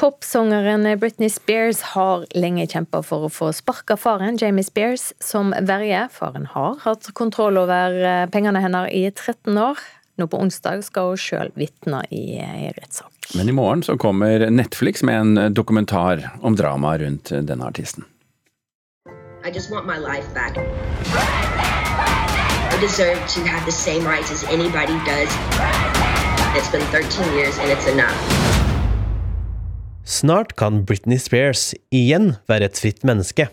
Popsangeren Britney Spears har lenge kjempa for å få sparka faren Jamie Spears som verge. Faren har hatt kontroll over eh, pengene hennes i 13 år. Nå på onsdag skal hun sjøl vitne i, i rettssak. Men i morgen så kommer Netflix med en dokumentar om dramaet rundt denne artisten. I just want my life back. I deserve to have the same rights as anybody does. It's been 13 years and it's enough. Snart kan Britney Spears igjen være et fritt menneske.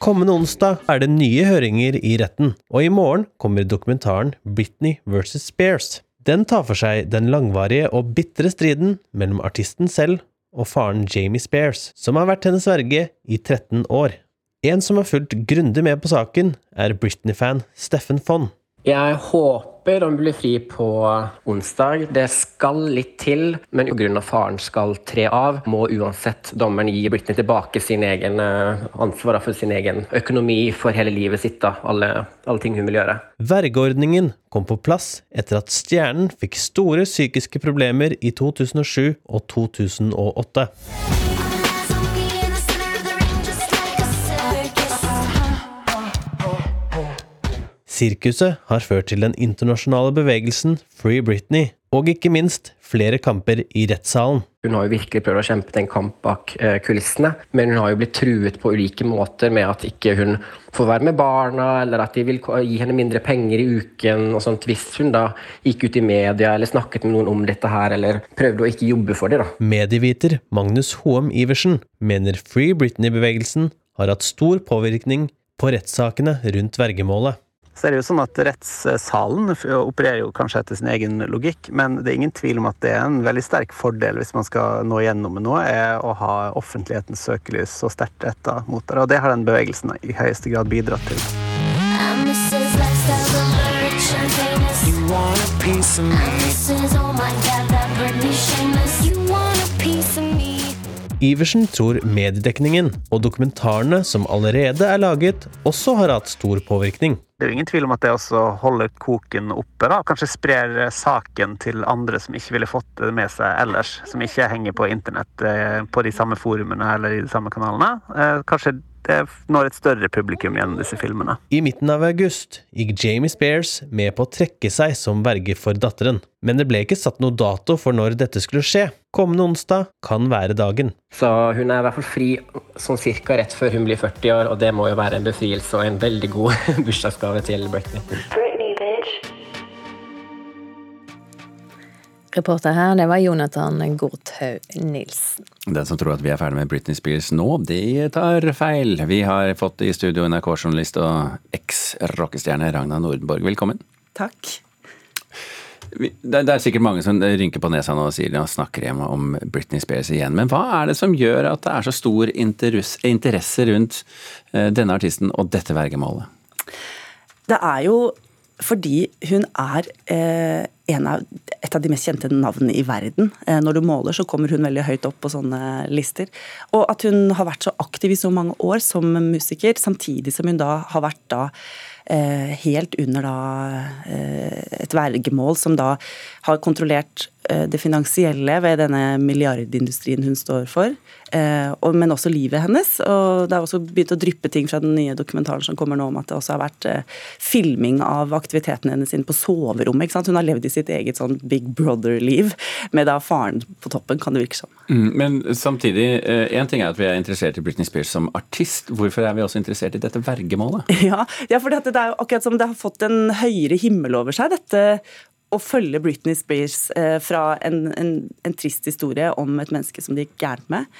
Kommende onsdag er det nye høringer i retten, og i morgen kommer dokumentaren Britney vs. Spears. Den tar for seg den langvarige og bitre striden mellom artisten selv og faren Jamie Spears, som har vært hennes verge i 13 år. En som har fulgt grundig med på saken, er Britney-fan Steffen Fonn. Jeg håper han blir fri på onsdag. Det skal litt til, men pga. faren skal tre av, må uansett dommeren gi Britney tilbake sin egen eh, ansvar for sin egen økonomi for hele livet sitt. Da. Alle, alle ting hun vil gjøre. Vergeordningen kom på plass etter at stjernen fikk store psykiske problemer i 2007 og 2008. Sirkuset har ført til den internasjonale bevegelsen Free Britney, og ikke minst flere kamper i rettssalen. Hun har jo virkelig prøvd å kjempe en kamp bak eh, kulissene, men hun har jo blitt truet på ulike måter med at ikke hun får være med barna, eller at de vil gi henne mindre penger i uken og sånt, hvis hun da gikk ut i media eller snakket med noen om dette her, eller prøvde å ikke jobbe for det. da. Medieviter Magnus Hoem Iversen mener Free Britney-bevegelsen har hatt stor påvirkning på rettssakene rundt vergemålet så er det jo sånn at rettssalen opererer jo kanskje etter sin egen logikk, men det er ingen tvil om at det er en veldig sterk fordel hvis man skal nå gjennom med noe, er å ha offentlighetens søkelys så sterkt retta mot det. Og det har den bevegelsen i høyeste grad bidratt til. You want a piece of me. Iversen tror mediedekningen og dokumentarene som allerede er laget, også har hatt stor påvirkning. Det er jo ingen tvil om at det også holder koken oppe. da, Kanskje sprer saken til andre som ikke ville fått det med seg ellers. Som ikke henger på internett eh, på de samme forumene eller i de samme kanalene. Eh, kanskje det når et større publikum gjennom disse filmene. I midten av august gikk Jamie Spears med på å trekke seg som verge for datteren. Men det ble ikke satt noe dato for når dette skulle skje. Kommende onsdag kan være dagen. Så hun er i hvert fall fri sånn cirka rett før hun blir 40 år, og det må jo være en befrielse og en veldig god bursdagsgave til Britney. Reporter her, det var Jonathan Gorthaug Nilsen. Den som tror at vi er ferdig med Britney Spears nå, de tar feil. Vi har fått i studio NRK-journalist og eks-rockestjerne Ragna Nordenborg. Velkommen. Takk. Det er sikkert mange som rynker på nesa nå og sier og snakker hjemme om Britney Spears igjen. Men hva er det som gjør at det er så stor interesse rundt eh, denne artisten og dette vergemålet? Det er jo fordi hun er eh, av, et av de mest kjente navnene i verden. Eh, når du måler, så kommer hun veldig høyt opp på sånne lister. Og at hun har vært så aktiv i så mange år som musiker, samtidig som hun da har vært da helt under da eh, et vergemål som da har kontrollert eh, det finansielle ved denne milliardindustrien hun står for. Eh, men også livet hennes. Og det har også begynt å dryppe ting fra den nye dokumentaren som kommer nå om at det også har vært eh, filming av aktiviteten hennes inne på soverommet. Hun har levd i sitt eget sånn Big Brother-liv med da faren på toppen, kan det virke som. Mm, men samtidig, én eh, ting er at vi er interessert i Britney Spears som artist. Hvorfor er vi også interessert i dette vergemålet? Ja, ja for det er jo akkurat som det har fått en høyere himmel over seg, dette å følge Britney Spears eh, fra en, en, en, trist historie om et menneske som det gikk gærent med,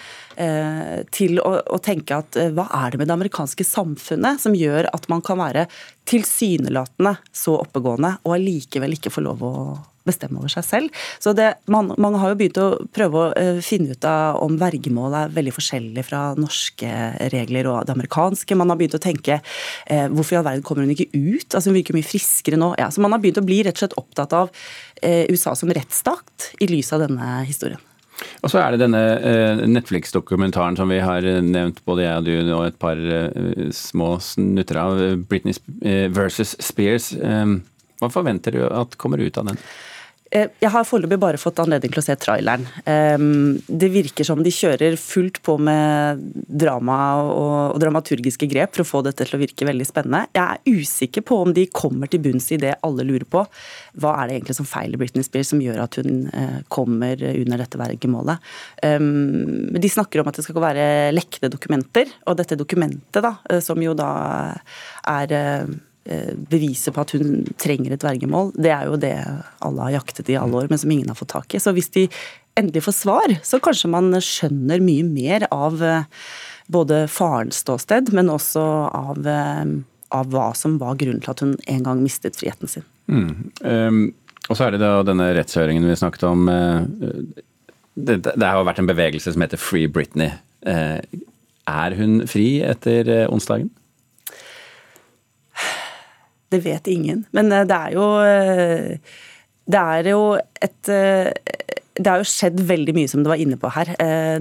eh, til å, å, tenke at eh, hva er det med det amerikanske samfunnet som gjør at man kan være tilsynelatende så oppegående og allikevel ikke få lov å bestemme over seg selv. Så det, man, Mange har jo begynt å prøve å uh, finne ut av om vergemål er veldig forskjellig fra norske regler og det amerikanske. Man har begynt å tenke eh, hvorfor i all verden kommer hun ikke ut? Altså Hun virker mye friskere nå. Ja, så Man har begynt å bli rett og slett opptatt av eh, USA som rettsstat i lys av denne historien. Og så er det denne Netflix-dokumentaren som vi har nevnt, både jeg og du, og et par små snutter av, Britney versus Spears. Hva forventer du at kommer ut av den? Eh, jeg har foreløpig bare fått anledning til å se traileren. Det virker som de kjører fullt på med drama og dramaturgiske grep for å få dette til å virke veldig spennende. Jeg er usikker på om de kommer til bunns i det alle lurer på. Hva er det egentlig som feiler Britney Spears som gjør at hun eh, kommer under dette vergemålet? De snakker om at det skal være lekne dokumenter, og dette dokumentet, da, eh, som jo da er beviset på at hun trenger et vergemål, det er jo det alle har jaktet i alle år, men som ingen har fått tak i. Så hvis de endelig får svar, så kanskje man skjønner mye mer av eh, både farens ståsted, men også av, eh, av hva som var grunnen til at hun en gang mistet friheten sin. Mm. Um, og så er det da denne rettshøringen vi snakket om. Det, det har vært en bevegelse som heter Free Britney. Er hun fri etter onsdagen? Det vet ingen. Men eh, det er jo eh, Det er jo et eh, det har jo skjedd veldig mye som du var inne på her.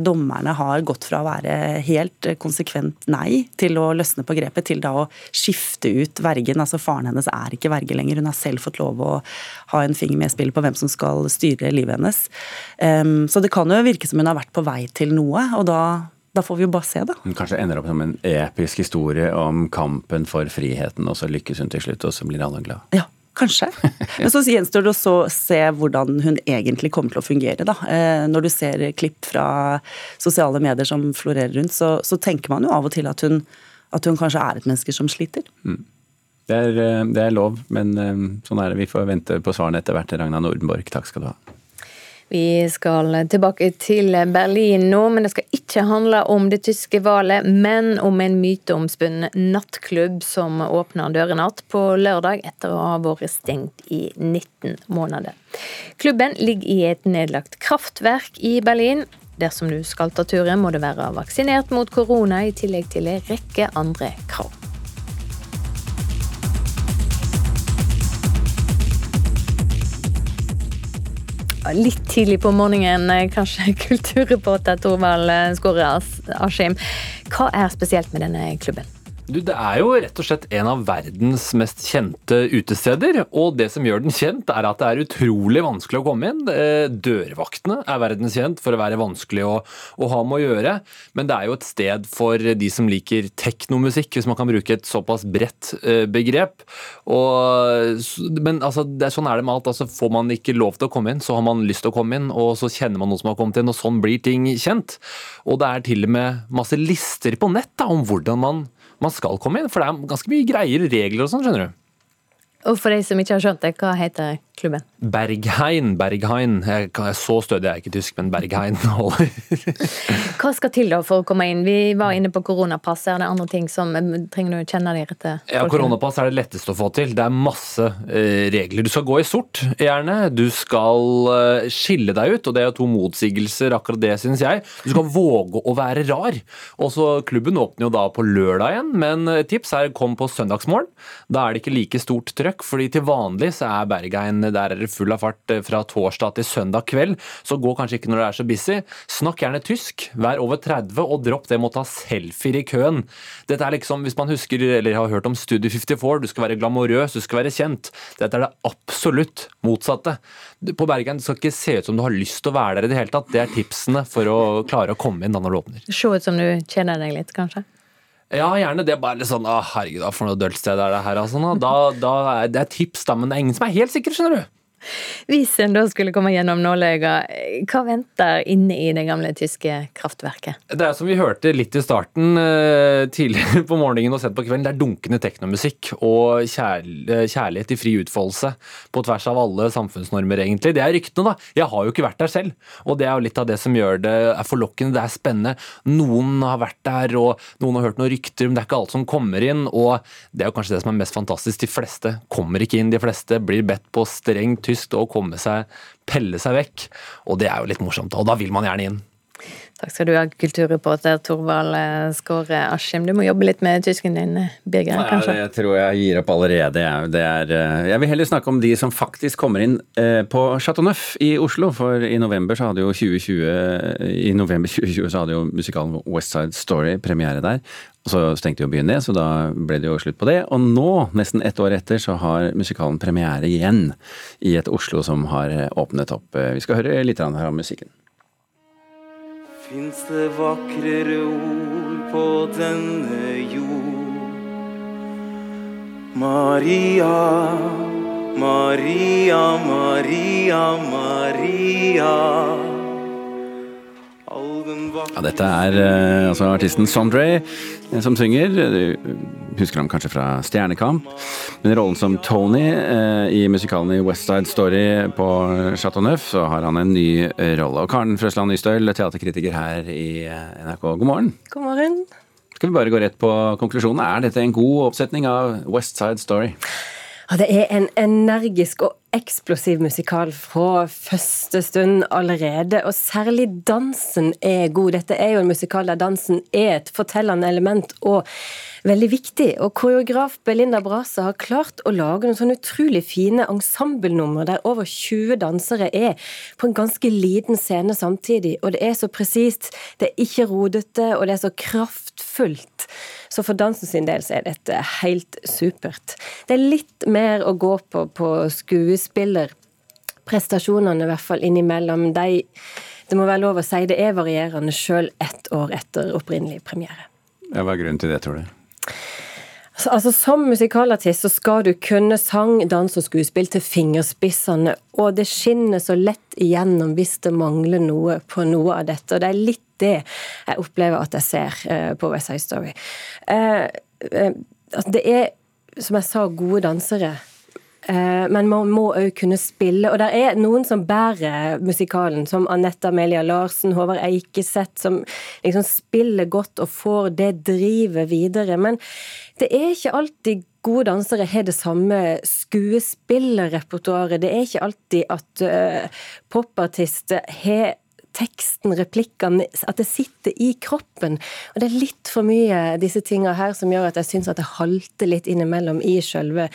Dommerne har gått fra å være helt konsekvent nei til å løsne på grepet, til da å skifte ut vergen. Altså Faren hennes er ikke verge lenger. Hun har selv fått lov å ha en finger med i spillet på hvem som skal styre livet hennes. Så det kan jo virke som hun har vært på vei til noe, og da da får vi jo bare se, da. Hun kanskje ender opp som en episk historie om kampen for friheten, og så lykkes hun til slutt, og så blir alle glad. Ja, Kanskje. Men så gjenstår det å se hvordan hun egentlig kommer til å fungere. Da. Eh, når du ser klipp fra sosiale medier som florerer rundt, så, så tenker man jo av og til at hun, at hun kanskje er et menneske som sliter. Mm. Det, er, eh, det er, lov, men eh, sånn er det. Vi får vente på svarene etter hvert. Ragna Nordenborg, takk skal du ha. Vi skal tilbake til Berlin nå, men det skal ikke handle om det tyske valget, men om en myteomspunnen nattklubb som åpner dørene igjen på lørdag etter å ha vært stengt i 19 måneder. Klubben ligger i et nedlagt kraftverk i Berlin. Dersom du skal ta turen, må du være vaksinert mot korona, i tillegg til en rekke andre krav. Litt tidlig på morgenen, eh, kanskje kulturreporter Torvald eh, Skåre Askim. Hva er spesielt med denne klubben? Du, Det er jo rett og slett en av verdens mest kjente utesteder. Og det som gjør den kjent, er at det er utrolig vanskelig å komme inn. Eh, dørvaktene er verdenskjent for å være vanskelig å, å, ha med å gjøre. Men det er jo et sted for de som liker teknomusikk, hvis man kan bruke et såpass bredt eh, begrep. Og, men altså, det, sånn er det med alt. Altså, får man ikke lov til å komme inn, så har man lyst til å komme inn. Og så kjenner man noen som har kommet inn, og sånn blir ting kjent. Og det er til og med masse lister på nett da, om hvordan man man skal komme inn. For det er ganske mye greier regler og sånn, skjønner du. Og for de som ikke har skjønt det, hva heter klubben? Berghain. Jeg, så stødig er jeg ikke tysk, men Berghain holder. Hva skal til da for å komme inn? Vi var inne på koronapass. Er det andre ting som eh, trenger du kjenne deg rette? Ja, Koronapass er det letteste å få til. Det er masse eh, regler. Du skal gå i sort, gjerne. Du skal eh, skille deg ut, og det er to motsigelser, akkurat det, syns jeg. Du skal våge å være rar. Også Klubben åpner jo da på lørdag igjen, men tips er kom på søndagsmorgen. Da er det ikke like stort trøkk, fordi til vanlig så er Der er det full av fart eh, fra torsdag til søndag kveld, så gå kanskje ikke når det er så busy. Snakk gjerne tysk, vær over 30 og dropp det med å ta selfier i køen. Dette er liksom, hvis man husker eller har hørt om Studio 54, du skal være glamorøs, du skal være kjent. Dette er det absolutt motsatte. På Bergen skal ikke se ut som du har lyst til å være der i det hele tatt. Det er tipsene for å klare å komme inn da når du åpner. Se ut som du kjenner deg litt, kanskje? Ja, gjerne. Det er bare litt sånn Å, herregud, for noe dølt sted er det her, altså. Da, da det er tips, da, men det er ingen som er helt sikre, skjønner du. Hvis en da skulle komme gjennom nåløyet, hva venter inne i det gamle tyske kraftverket? Det er som vi hørte litt i starten, eh, tidligere på morgenen og sent på kvelden, det er dunkende teknomusikk og eh, kjærlighet i fri utfoldelse på tvers av alle samfunnsnormer, egentlig. Det er ryktene, da. Jeg har jo ikke vært der selv, og det er jo litt av det som gjør det forlokkende. Det er spennende. Noen har vært der, og noen har hørt noen rykter, men det er ikke alt som kommer inn, og det er jo kanskje det som er mest fantastisk. De fleste kommer ikke inn, de fleste blir bedt på strengt tysk og komme seg, pelle seg vekk. Og det er jo litt morsomt, og da vil man gjerne inn. Takk skal du ha, kulturreporter Torvald eh, Skåre Askim. Du må jobbe litt med tysken din, Birger, kanskje? Ja, jeg tror jeg gir opp allerede. Det er, eh, jeg vil heller snakke om de som faktisk kommer inn eh, på Chateau Neuf i Oslo. For i november så hadde jo 2020, i november 2020 så hadde jo musikalen West Side Story premiere der. Så stengte jo byen ned, så da ble det jo slutt på det. Og nå, nesten ett år etter, så har musikalen premiere igjen i et Oslo som har åpnet opp. Vi skal høre litt her om musikken. Fins det vakrere ord på denne jord? Maria, Maria, Maria, Maria. Ja, dette er uh, altså artisten Sondre uh, som synger. Du husker ham kanskje fra Stjernekamp. Men i rollen som Tony uh, i musikalen i West Side Story på Chateau Neuf, så har han en ny rolle. Og Karen Frøsland Nystøl, teaterkritiker her i NRK, god morgen. God morgen. Skal vi bare gå rett på konklusjonen. Er dette en god oppsetning av West Side Story? Ja, det er en energisk og eksplosiv musikal fra første stund allerede, og særlig dansen er god. Dette er jo en musikal der dansen er et fortellende element og veldig viktig. Og koreograf Belinda Brase har klart å lage noen sånne utrolig fine ensemblenummer der over 20 dansere er på en ganske liten scene samtidig, og det er så presist, det er ikke rodete, og det er så kraftfullt. Så for dansen sin del så er dette helt supert. Det er litt mer å gå på på skuespillerprestasjonene, i hvert fall innimellom. De, det må være lov å si det er varierende sjøl ett år etter opprinnelig premiere. Ja, hva er grunnen til det, tror du? Altså, altså, Som musikalartist så skal du kunne sang, dans og skuespill til fingerspissene, og det skinner så lett igjennom hvis det mangler noe på noe av dette. Og det er litt det jeg opplever at jeg ser uh, på West Side Story. Uh, uh, det er, som jeg sa, gode dansere. Men man må òg kunne spille. Og det er noen som bærer musikalen, som Anette Amelia Larsen, Håvard Eikeseth, som liksom spiller godt og får det drivet videre. Men det er ikke alltid gode dansere har det samme skuespillerrepertoaret. Det er ikke alltid at uh, popartister har teksten, replikkene, at det sitter i kroppen. Og det er litt for mye disse tinga her som gjør at jeg syns at det halter litt innimellom i sjølve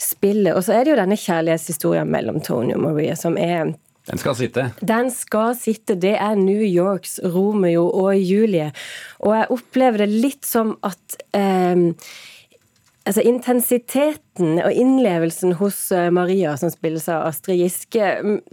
spillet. Og så er det jo denne kjærlighetshistorien mellom Tony og Maria som er den skal sitte. Den skal sitte. Det er New Yorks Romeo og Julie. Og jeg opplever det litt som at eh, Altså Intensiteten og innlevelsen hos eh, Maria, som spilles av Astrid Giske,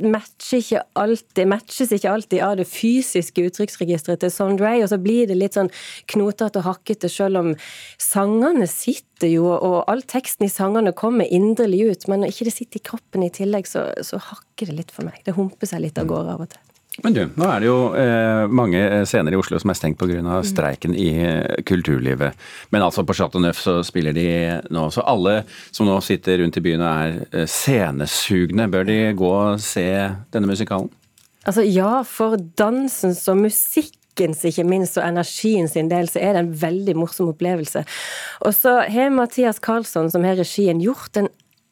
matcher ikke alltid, matches ikke alltid av det fysiske uttrykksregisteret til Sondre, og så blir det litt sånn knotete og hakkete, selv om sangene sitter jo, og all teksten i sangene kommer inderlig ut, men når ikke det sitter i kroppen i tillegg, så, så hakker det litt for meg. Det humper seg litt av gårde av og til. Men du, nå er det jo eh, mange scener i Oslo som er stengt pga. Mm. streiken i eh, kulturlivet. Men altså på Chateau Neuf så spiller de nå. Så alle som nå sitter rundt i byen og er eh, scenesugne, bør de gå og se denne musikalen? Altså ja, for dansens og musikkens ikke minst, og energien sin del, så er det en veldig morsom opplevelse. Og så har Mathias Karlsson, som har regien, gjort en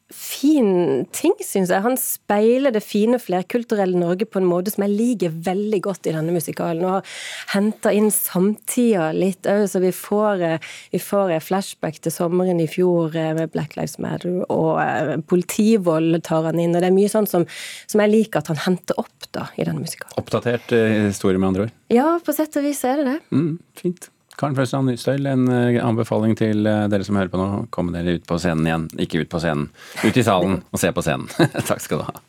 fin ting, syns jeg. Han speiler det fine flerkulturelle Norge på en måte som jeg liker veldig godt i denne musikalen. Og har henta inn samtida litt òg, så vi får, eh, vi får flashback til sommeren i fjor eh, med Black Lives Matter, og eh, politivold tar han inn. Og det er mye sånn som, som jeg liker at han henter opp da, i denne musikalen. Oppdatert historie, med andre ord? Ja, på sett og vis er det det. Mm, fint. Karen Frøsland Nystøyl, en eh, anbefaling til eh, dere som hører på nå. Kom dere ut på scenen igjen. Ikke ut på scenen, ut i salen og se på scenen. Takk skal du ha.